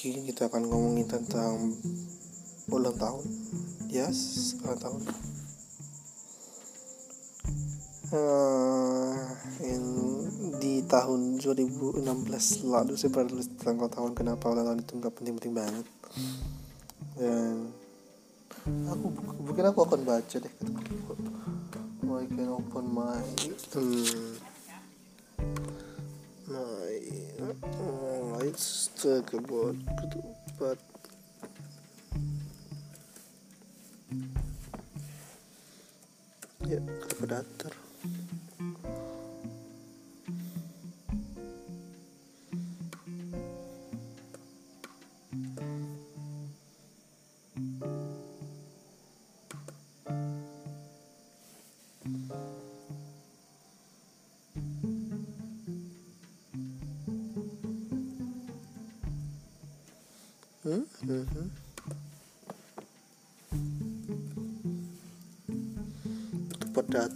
kini kita akan ngomongin tentang ulang tahun. Yes ulang tahun. Uh, in, di tahun 2016 lalu saya pernah tulis tentang ulang tahun kenapa ulang tahun itu nggak penting-penting banget. Dan aku mungkin aku akan baca deh oh, I can open my Thanks buat the but ya kepada datar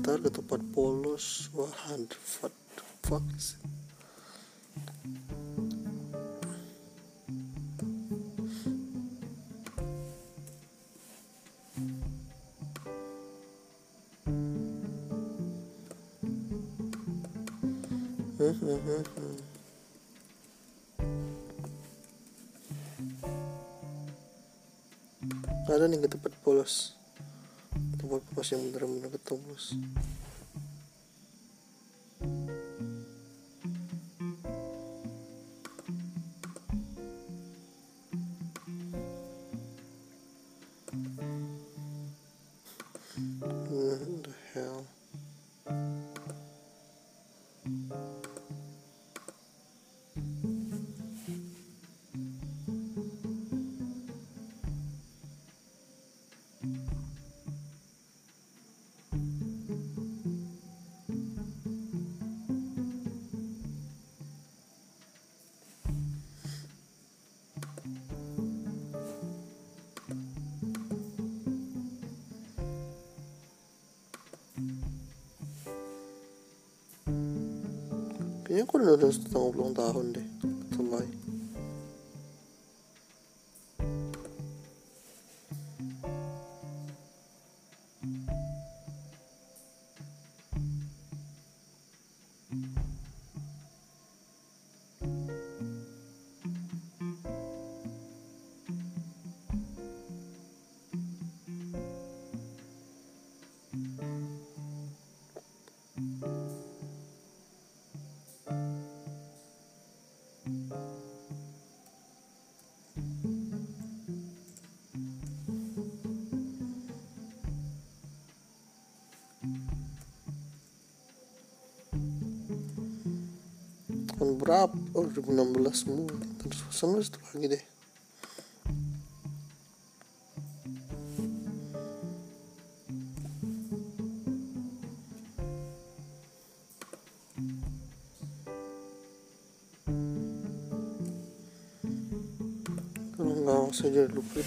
Datar, ketupat polos, wah, what the fuck ada nih ketupat polos masih bener-bener betul Kayaknya aku udah nulis tentang ulang tahun deh tahun berapa? Oh 2016 semua terus sama itu lagi deh. Kalau nggak usah jadi lupa.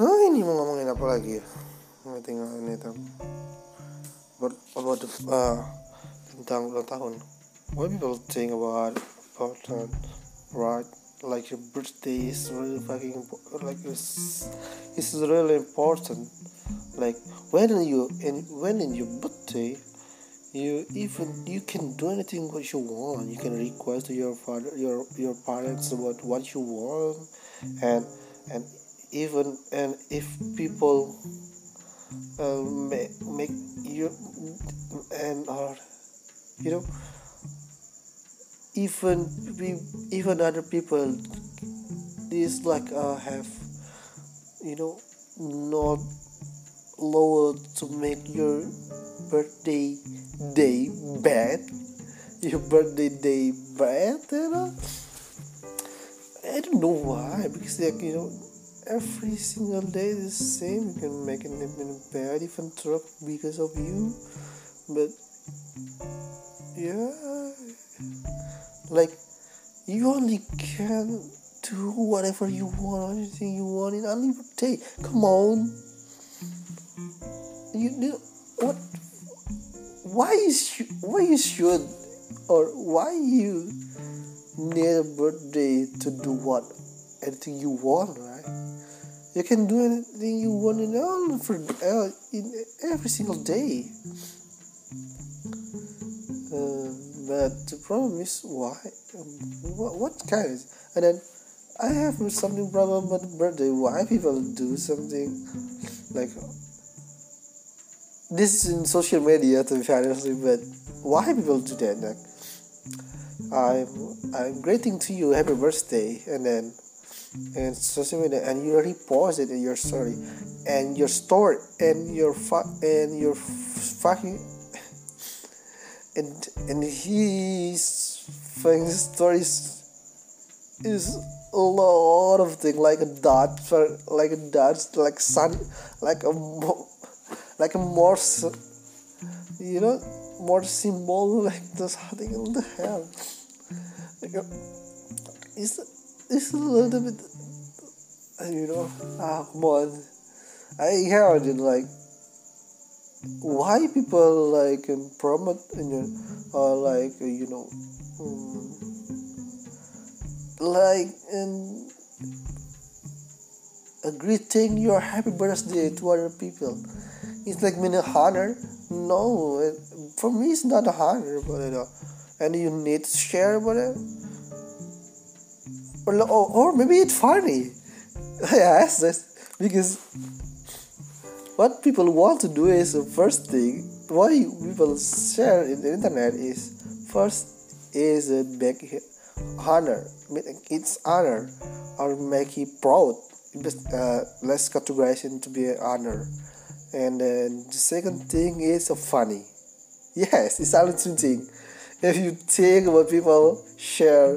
Ah ini mau ngomongin apa lagi ya? Nggak tinggal ini about, about the, uh, tentang ulang tahun what people think about that, right? Like your birthday is really fucking like it's, it's really important. Like when you in when in your birthday, you even you can do anything what you want. You can request to your father, your your parents about what you want, and and even and if people uh, make make you and or you know even we even other people this like uh have you know not lower to make your birthday day bad. Your birthday day bad you know? I don't know why because like you know every single day is the same. You can make it a bad even truck because of you. But yeah like you only can do whatever you want anything you want in only day come on you know what why is you why you should or why you need a birthday to do what anything you want, right? You can do anything you want in all for uh, in every single day. Uh, but the problem is why? Um, what, what kind? And then I have something problem about birthday. Why people do something like this is in social media to be honest, but why people do that? Like I'm I'm greeting to you happy birthday and then and social media and you already post it in your story and your story and your fu- and your fucking and and his fucking stories is a lot of things like a dot for like a dot like sun like a like a morse you know more symbol like this something in the hell. Like it's it's a little bit you know ah come on I heard it like why people like um, promote you know, or like uh, you know um, like and a greeting your happy birthday to other people. It's like mean a honor? No it, for me it's not a honor but you know and you need to share about it. Or, or, or maybe it's funny. Yes that's because what people want to do is the first thing why people share in the internet is first is uh, make honor it's honor or make it proud. Uh, let's categorize it to be honor. And then the second thing is funny. Yes it's things if you think about people share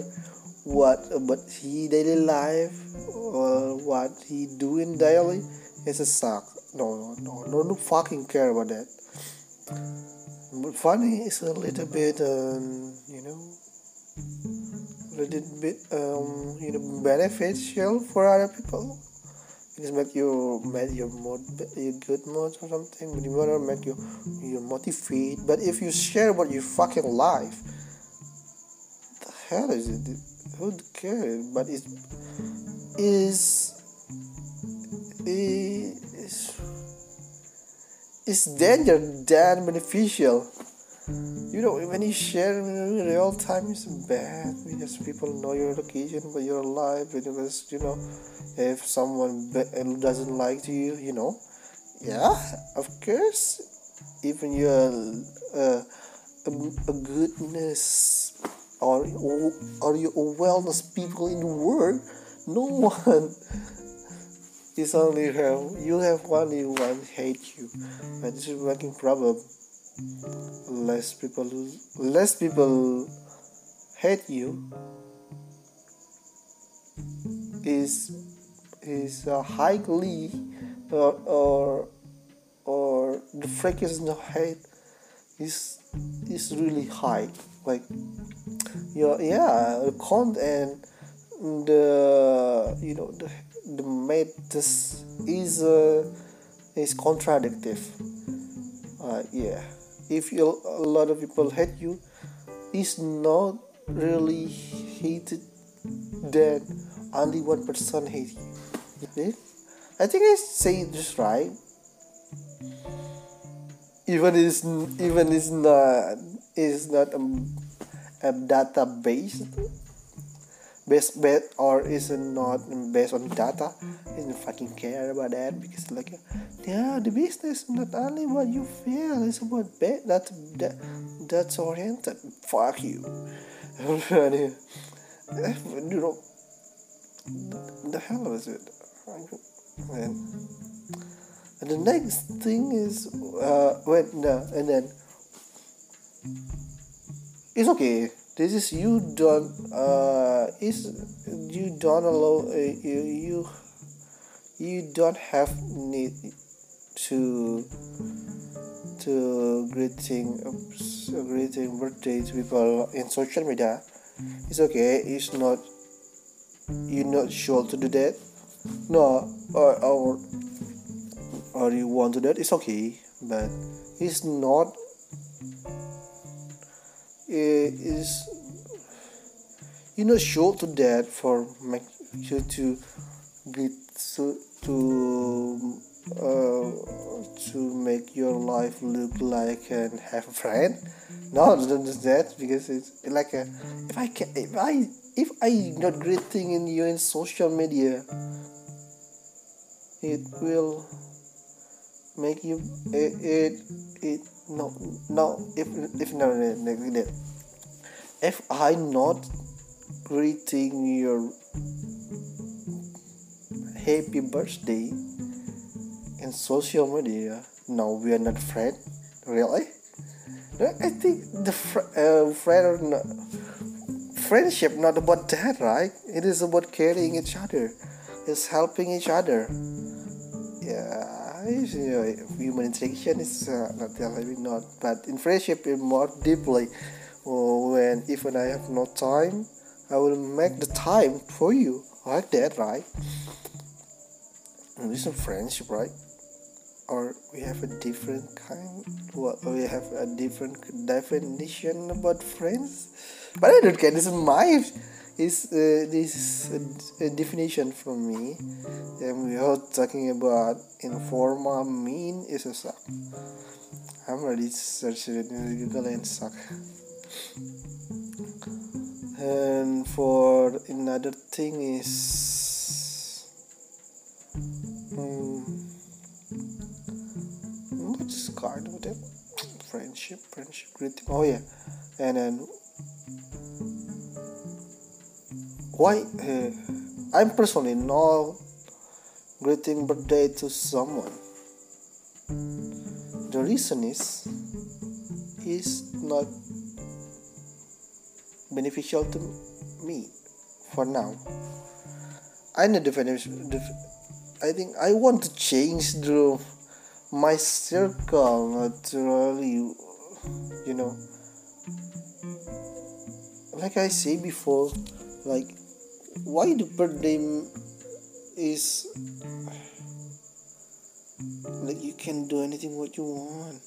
what about he daily life or what he doing daily it's a suck no, no, no, no, fucking care about that. But funny is a little bit, um, you know, a little bit, um, you know, beneficial for other people. It make you make your mood, your good mood or something. But you wanna make you you motivate. But if you share about your fucking life, the hell is it? Who cares? But it is is is danger than beneficial. You know, when you share in real time, it's bad because people know your location, but you're alive. Because you know, if someone doesn't like you, you know, yeah, of course. Even you're uh, a, goodness or or you a wellness people in the world, no one it's only have you have only one hate you, but this is working problem. Less people, less people hate you is is uh, highly or or or the frequency of hate is is really high. Like your yeah, the count and the you know the the this is uh, is contradictive. Uh, yeah. If you a lot of people hate you is not really hated then only one person hate you. I think i say this right. Even is even is not is not a, a database based bet or is not based on data is not fucking care about that because like yeah the business not only what you feel it's about bet that that that's oriented. Fuck you. You know the hell is it? And, and the next thing is uh when no, and then it's okay this is you don't uh, is you don't allow uh, you you you don't have need to to greeting uh, greeting birthday to people in social media. It's okay it's not you're not sure to do that. No or or or you want to do that it's okay. But it's not is you know show to that for make you to get so to uh, to make your life look like and have a friend. No don't do that because it's like a if i can if i if i not great thing in you in social media it will make you it it, it no no if if no, no, no, no if i not greeting your happy birthday in social media no we are not friends really? I think the fr- uh, friend not, friendship not about that right? It is about caring each other. It's helping each other you know, human interaction is uh, not really not but in friendship more deeply oh, when even i have no time i will make the time for you like that right? This is friendship right? Or we have a different kind we have a different definition about friends? But i don't care this is my is uh, this a, definition for me and we are talking about informal mean is a suck. I'm ready to search it in google and suck. And for another thing is um, what's card with it friendship friendship greeting. Oh yeah. And then why uh, i'm personally not greeting birthday to someone. The reason is is not beneficial to me for now. I need the definition i think i want to change the my circle not really you know. Like i say before like why the birthday is like you can do anything what you want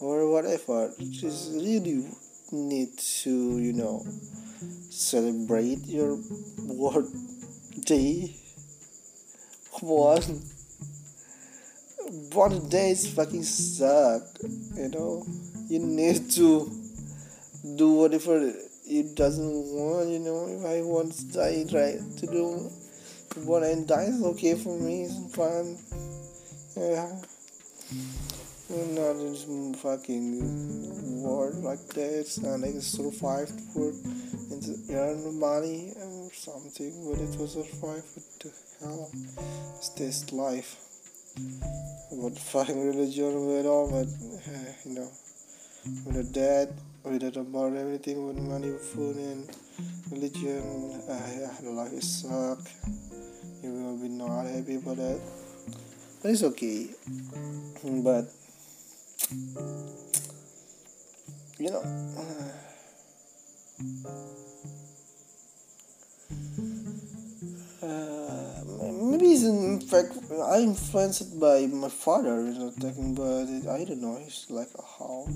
or whatever. Just really need to you know celebrate your birthday come on days fucking suck you know. You need to do whatever it doesn't want you know if i want to die try to do what I die is okay for me it's fun yeah. I'm not in fucking war like that and I survived for and earn money or something but it was survive what the hell is this life? What fucking religion with all but uh, you know with a without about everything with money food and religion. Uh, life is suck. You will be not happy about that. But it's okay. But you know uh, maybe it's in fact I'm influenced by my father you know talking about it. I don't know he's like a how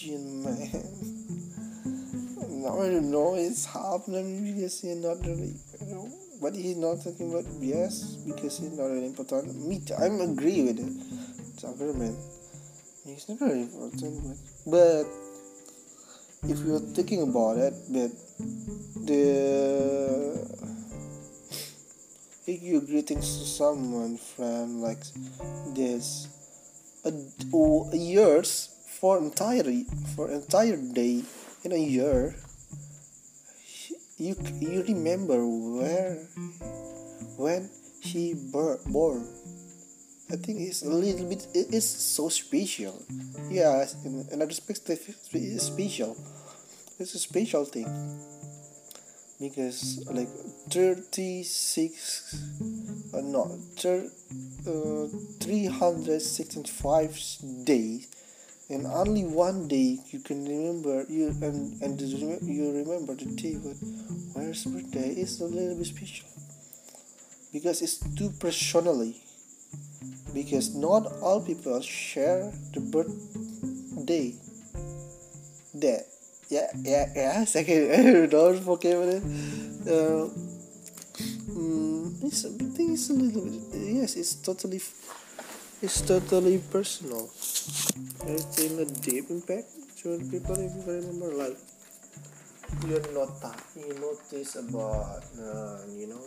man. I don't know it's happening because he's not really you know but he's not talking about yes because he's not really important. Me I'm agree with it. It's government it's not very important but, but if you're thinking about it but the if you greetings to someone from like this a years for entire for entire day in a year you you remember where when he born. I think it's a little bit it is so special. Yeah in another perspective it's special. It's a special thing. Because like 36 uh, no thir- uh, 365 days and only one day you can remember you and and you remember the day but where's birthday is a little bit special? Because it's too personally. Because not all people share the birthday that yeah yeah yeah second don't forget it uh, it's, is a little bit yes it's totally it's totally personal. It's in a deep impact to people if you remember like you're not you notice about uh, you know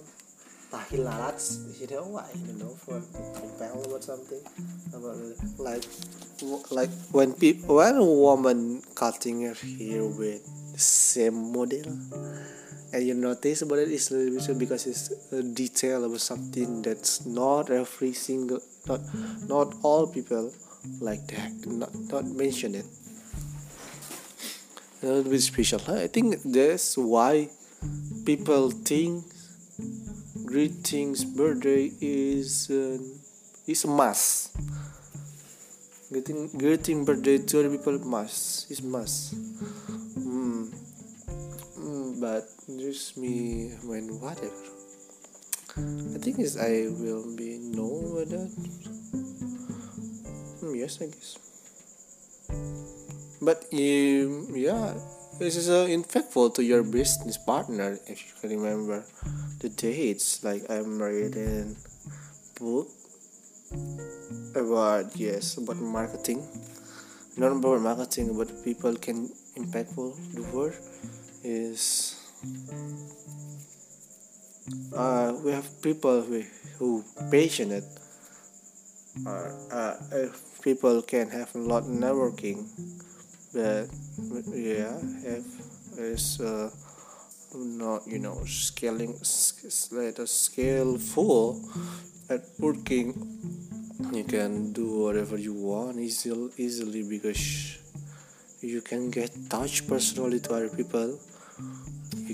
tahi lalats you know why you know for compel or something about like like when people when a woman cutting her hair with the same model and you notice about it is a little bit because it's a detail about something that's not every single not not all people like that not not mention it. A little bit special i think that's why people think greetings birthday is uh, is a must. Greeting greeting birthday to other people must is must but just me when whatever. I think is I will be no with that. Mm, yes I guess. But um, yeah this is uh, impactful to your business partner if you can remember the dates like i'm reading book about yes about marketing. Not about marketing but people can impactful the word is uh, we have people who, passionate. Uh, uh, people can have a lot of networking but yeah have is uh, not you know scaling let us scale full at working you can do whatever you want easily easily because you can get touch personally to other people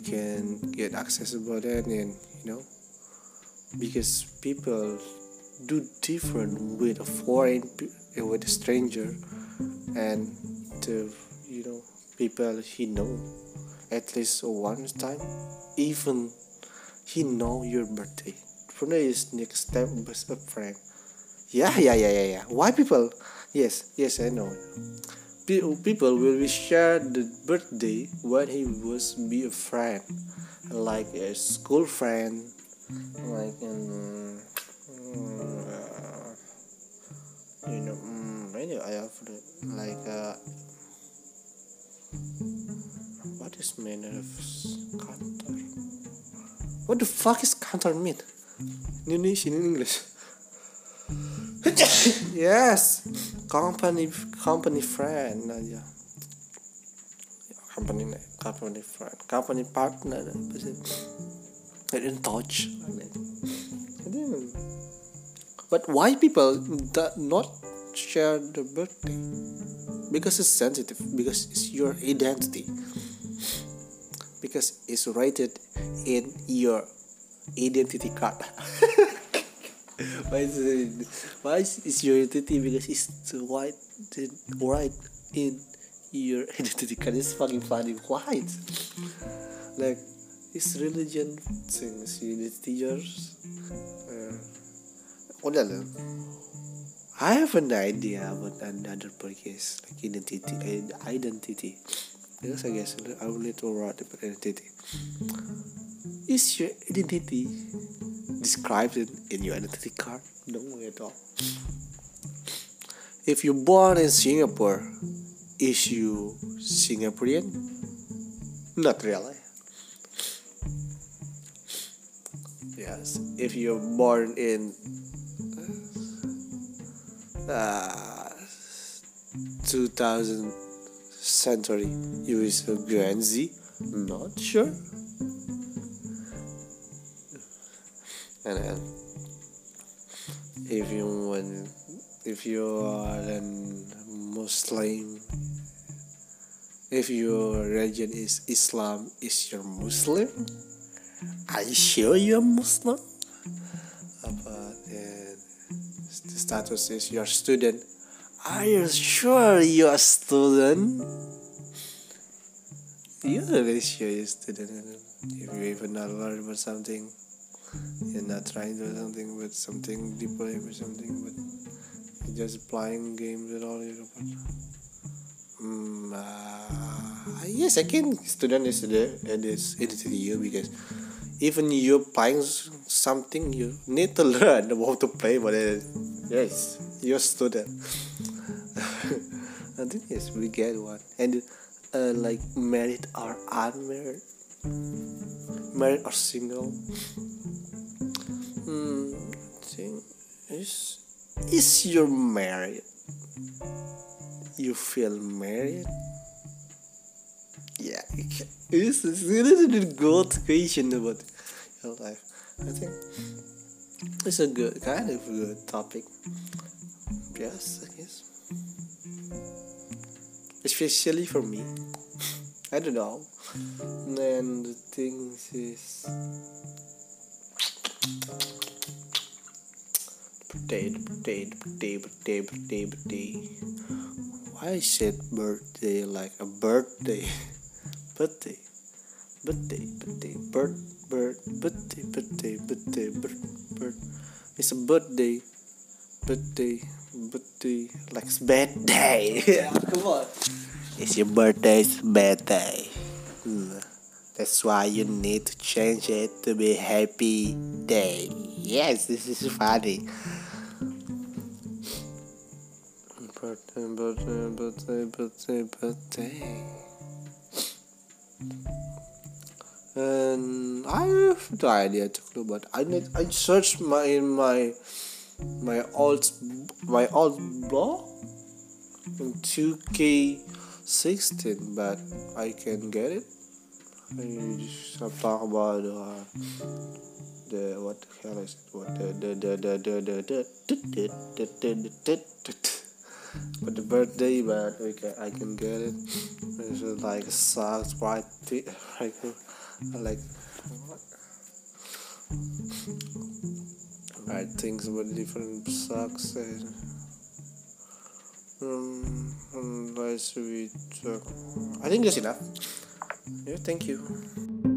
can get access about that and you know because people do different with a foreign eh, with a stranger and to you know people he know at least one time even he know your birthday. From there is next step best friend. Yeah yeah yeah yeah yeah. Why people? Yes yes i know people will share the birthday when he was be a friend like a school friend like um, uh, you know um, I I have like uh, what is mean of counter? What the fuck is counter mean? In Indonesian in English. Yes, company company friend aja. Company company friend, company partner. Eh, Get in touch. But why people not share the birthday? because it's sensitive because it's your identity because it's rated in your identity card why is it, why is your identity because it's white right in your identity card it's fucking funny. Why? Like it's religion things identity yours uh, I have an idea about another podcast like identity identity. Because I guess I will need to write about identity. Is your identity described in your identity card no at all. If you're born in Singapore is you Singaporean? Not really. Yes. If you're born in uh, 2000 century you is a Z not sure and if you want if you are a Muslim if your religion is Islam is your Muslim? Are you sure you're Muslim? But the status is your student. Are you sure you're a student? You're really sure you're a student if you even not learn about something you're not trying to do something with something deeper or something but you're just playing games and all you know um, uh, yes I can. Student is there and it's it's you because even you're playing something you need to learn how to play but uh, yes you're student. I think yes we get one. And uh, like married or unmarried married or single? Hmm think is is you married you feel married? Yeah this is a good question about your life i think it's a good kind of good topic. Yes i guess. Especially for me i don't know. And the thing is potato potato potato potato potato potato. Why I said birthday like a birthday? Birthday. Birthday birthday bird bird birthday birthday birthday bird bird it's a birthday. Birthday birthday like it's bad day yeah, come on it's your birthday's bad day Hmm. that's why you need to change it to be happy day. Yes this is funny. Birthday birthday birthday birthday birthday. And I have no idea to clue, but I need I searched my my my old my old blog. In 2K16, but I can get it. I just talk about uh, the what the hell is it? What the the the the the birthday, but can I can get it. It's like socks, white, t- like like? Right things about different socks and um, um, let's we talk. I think that's enough. Yeah, thank you.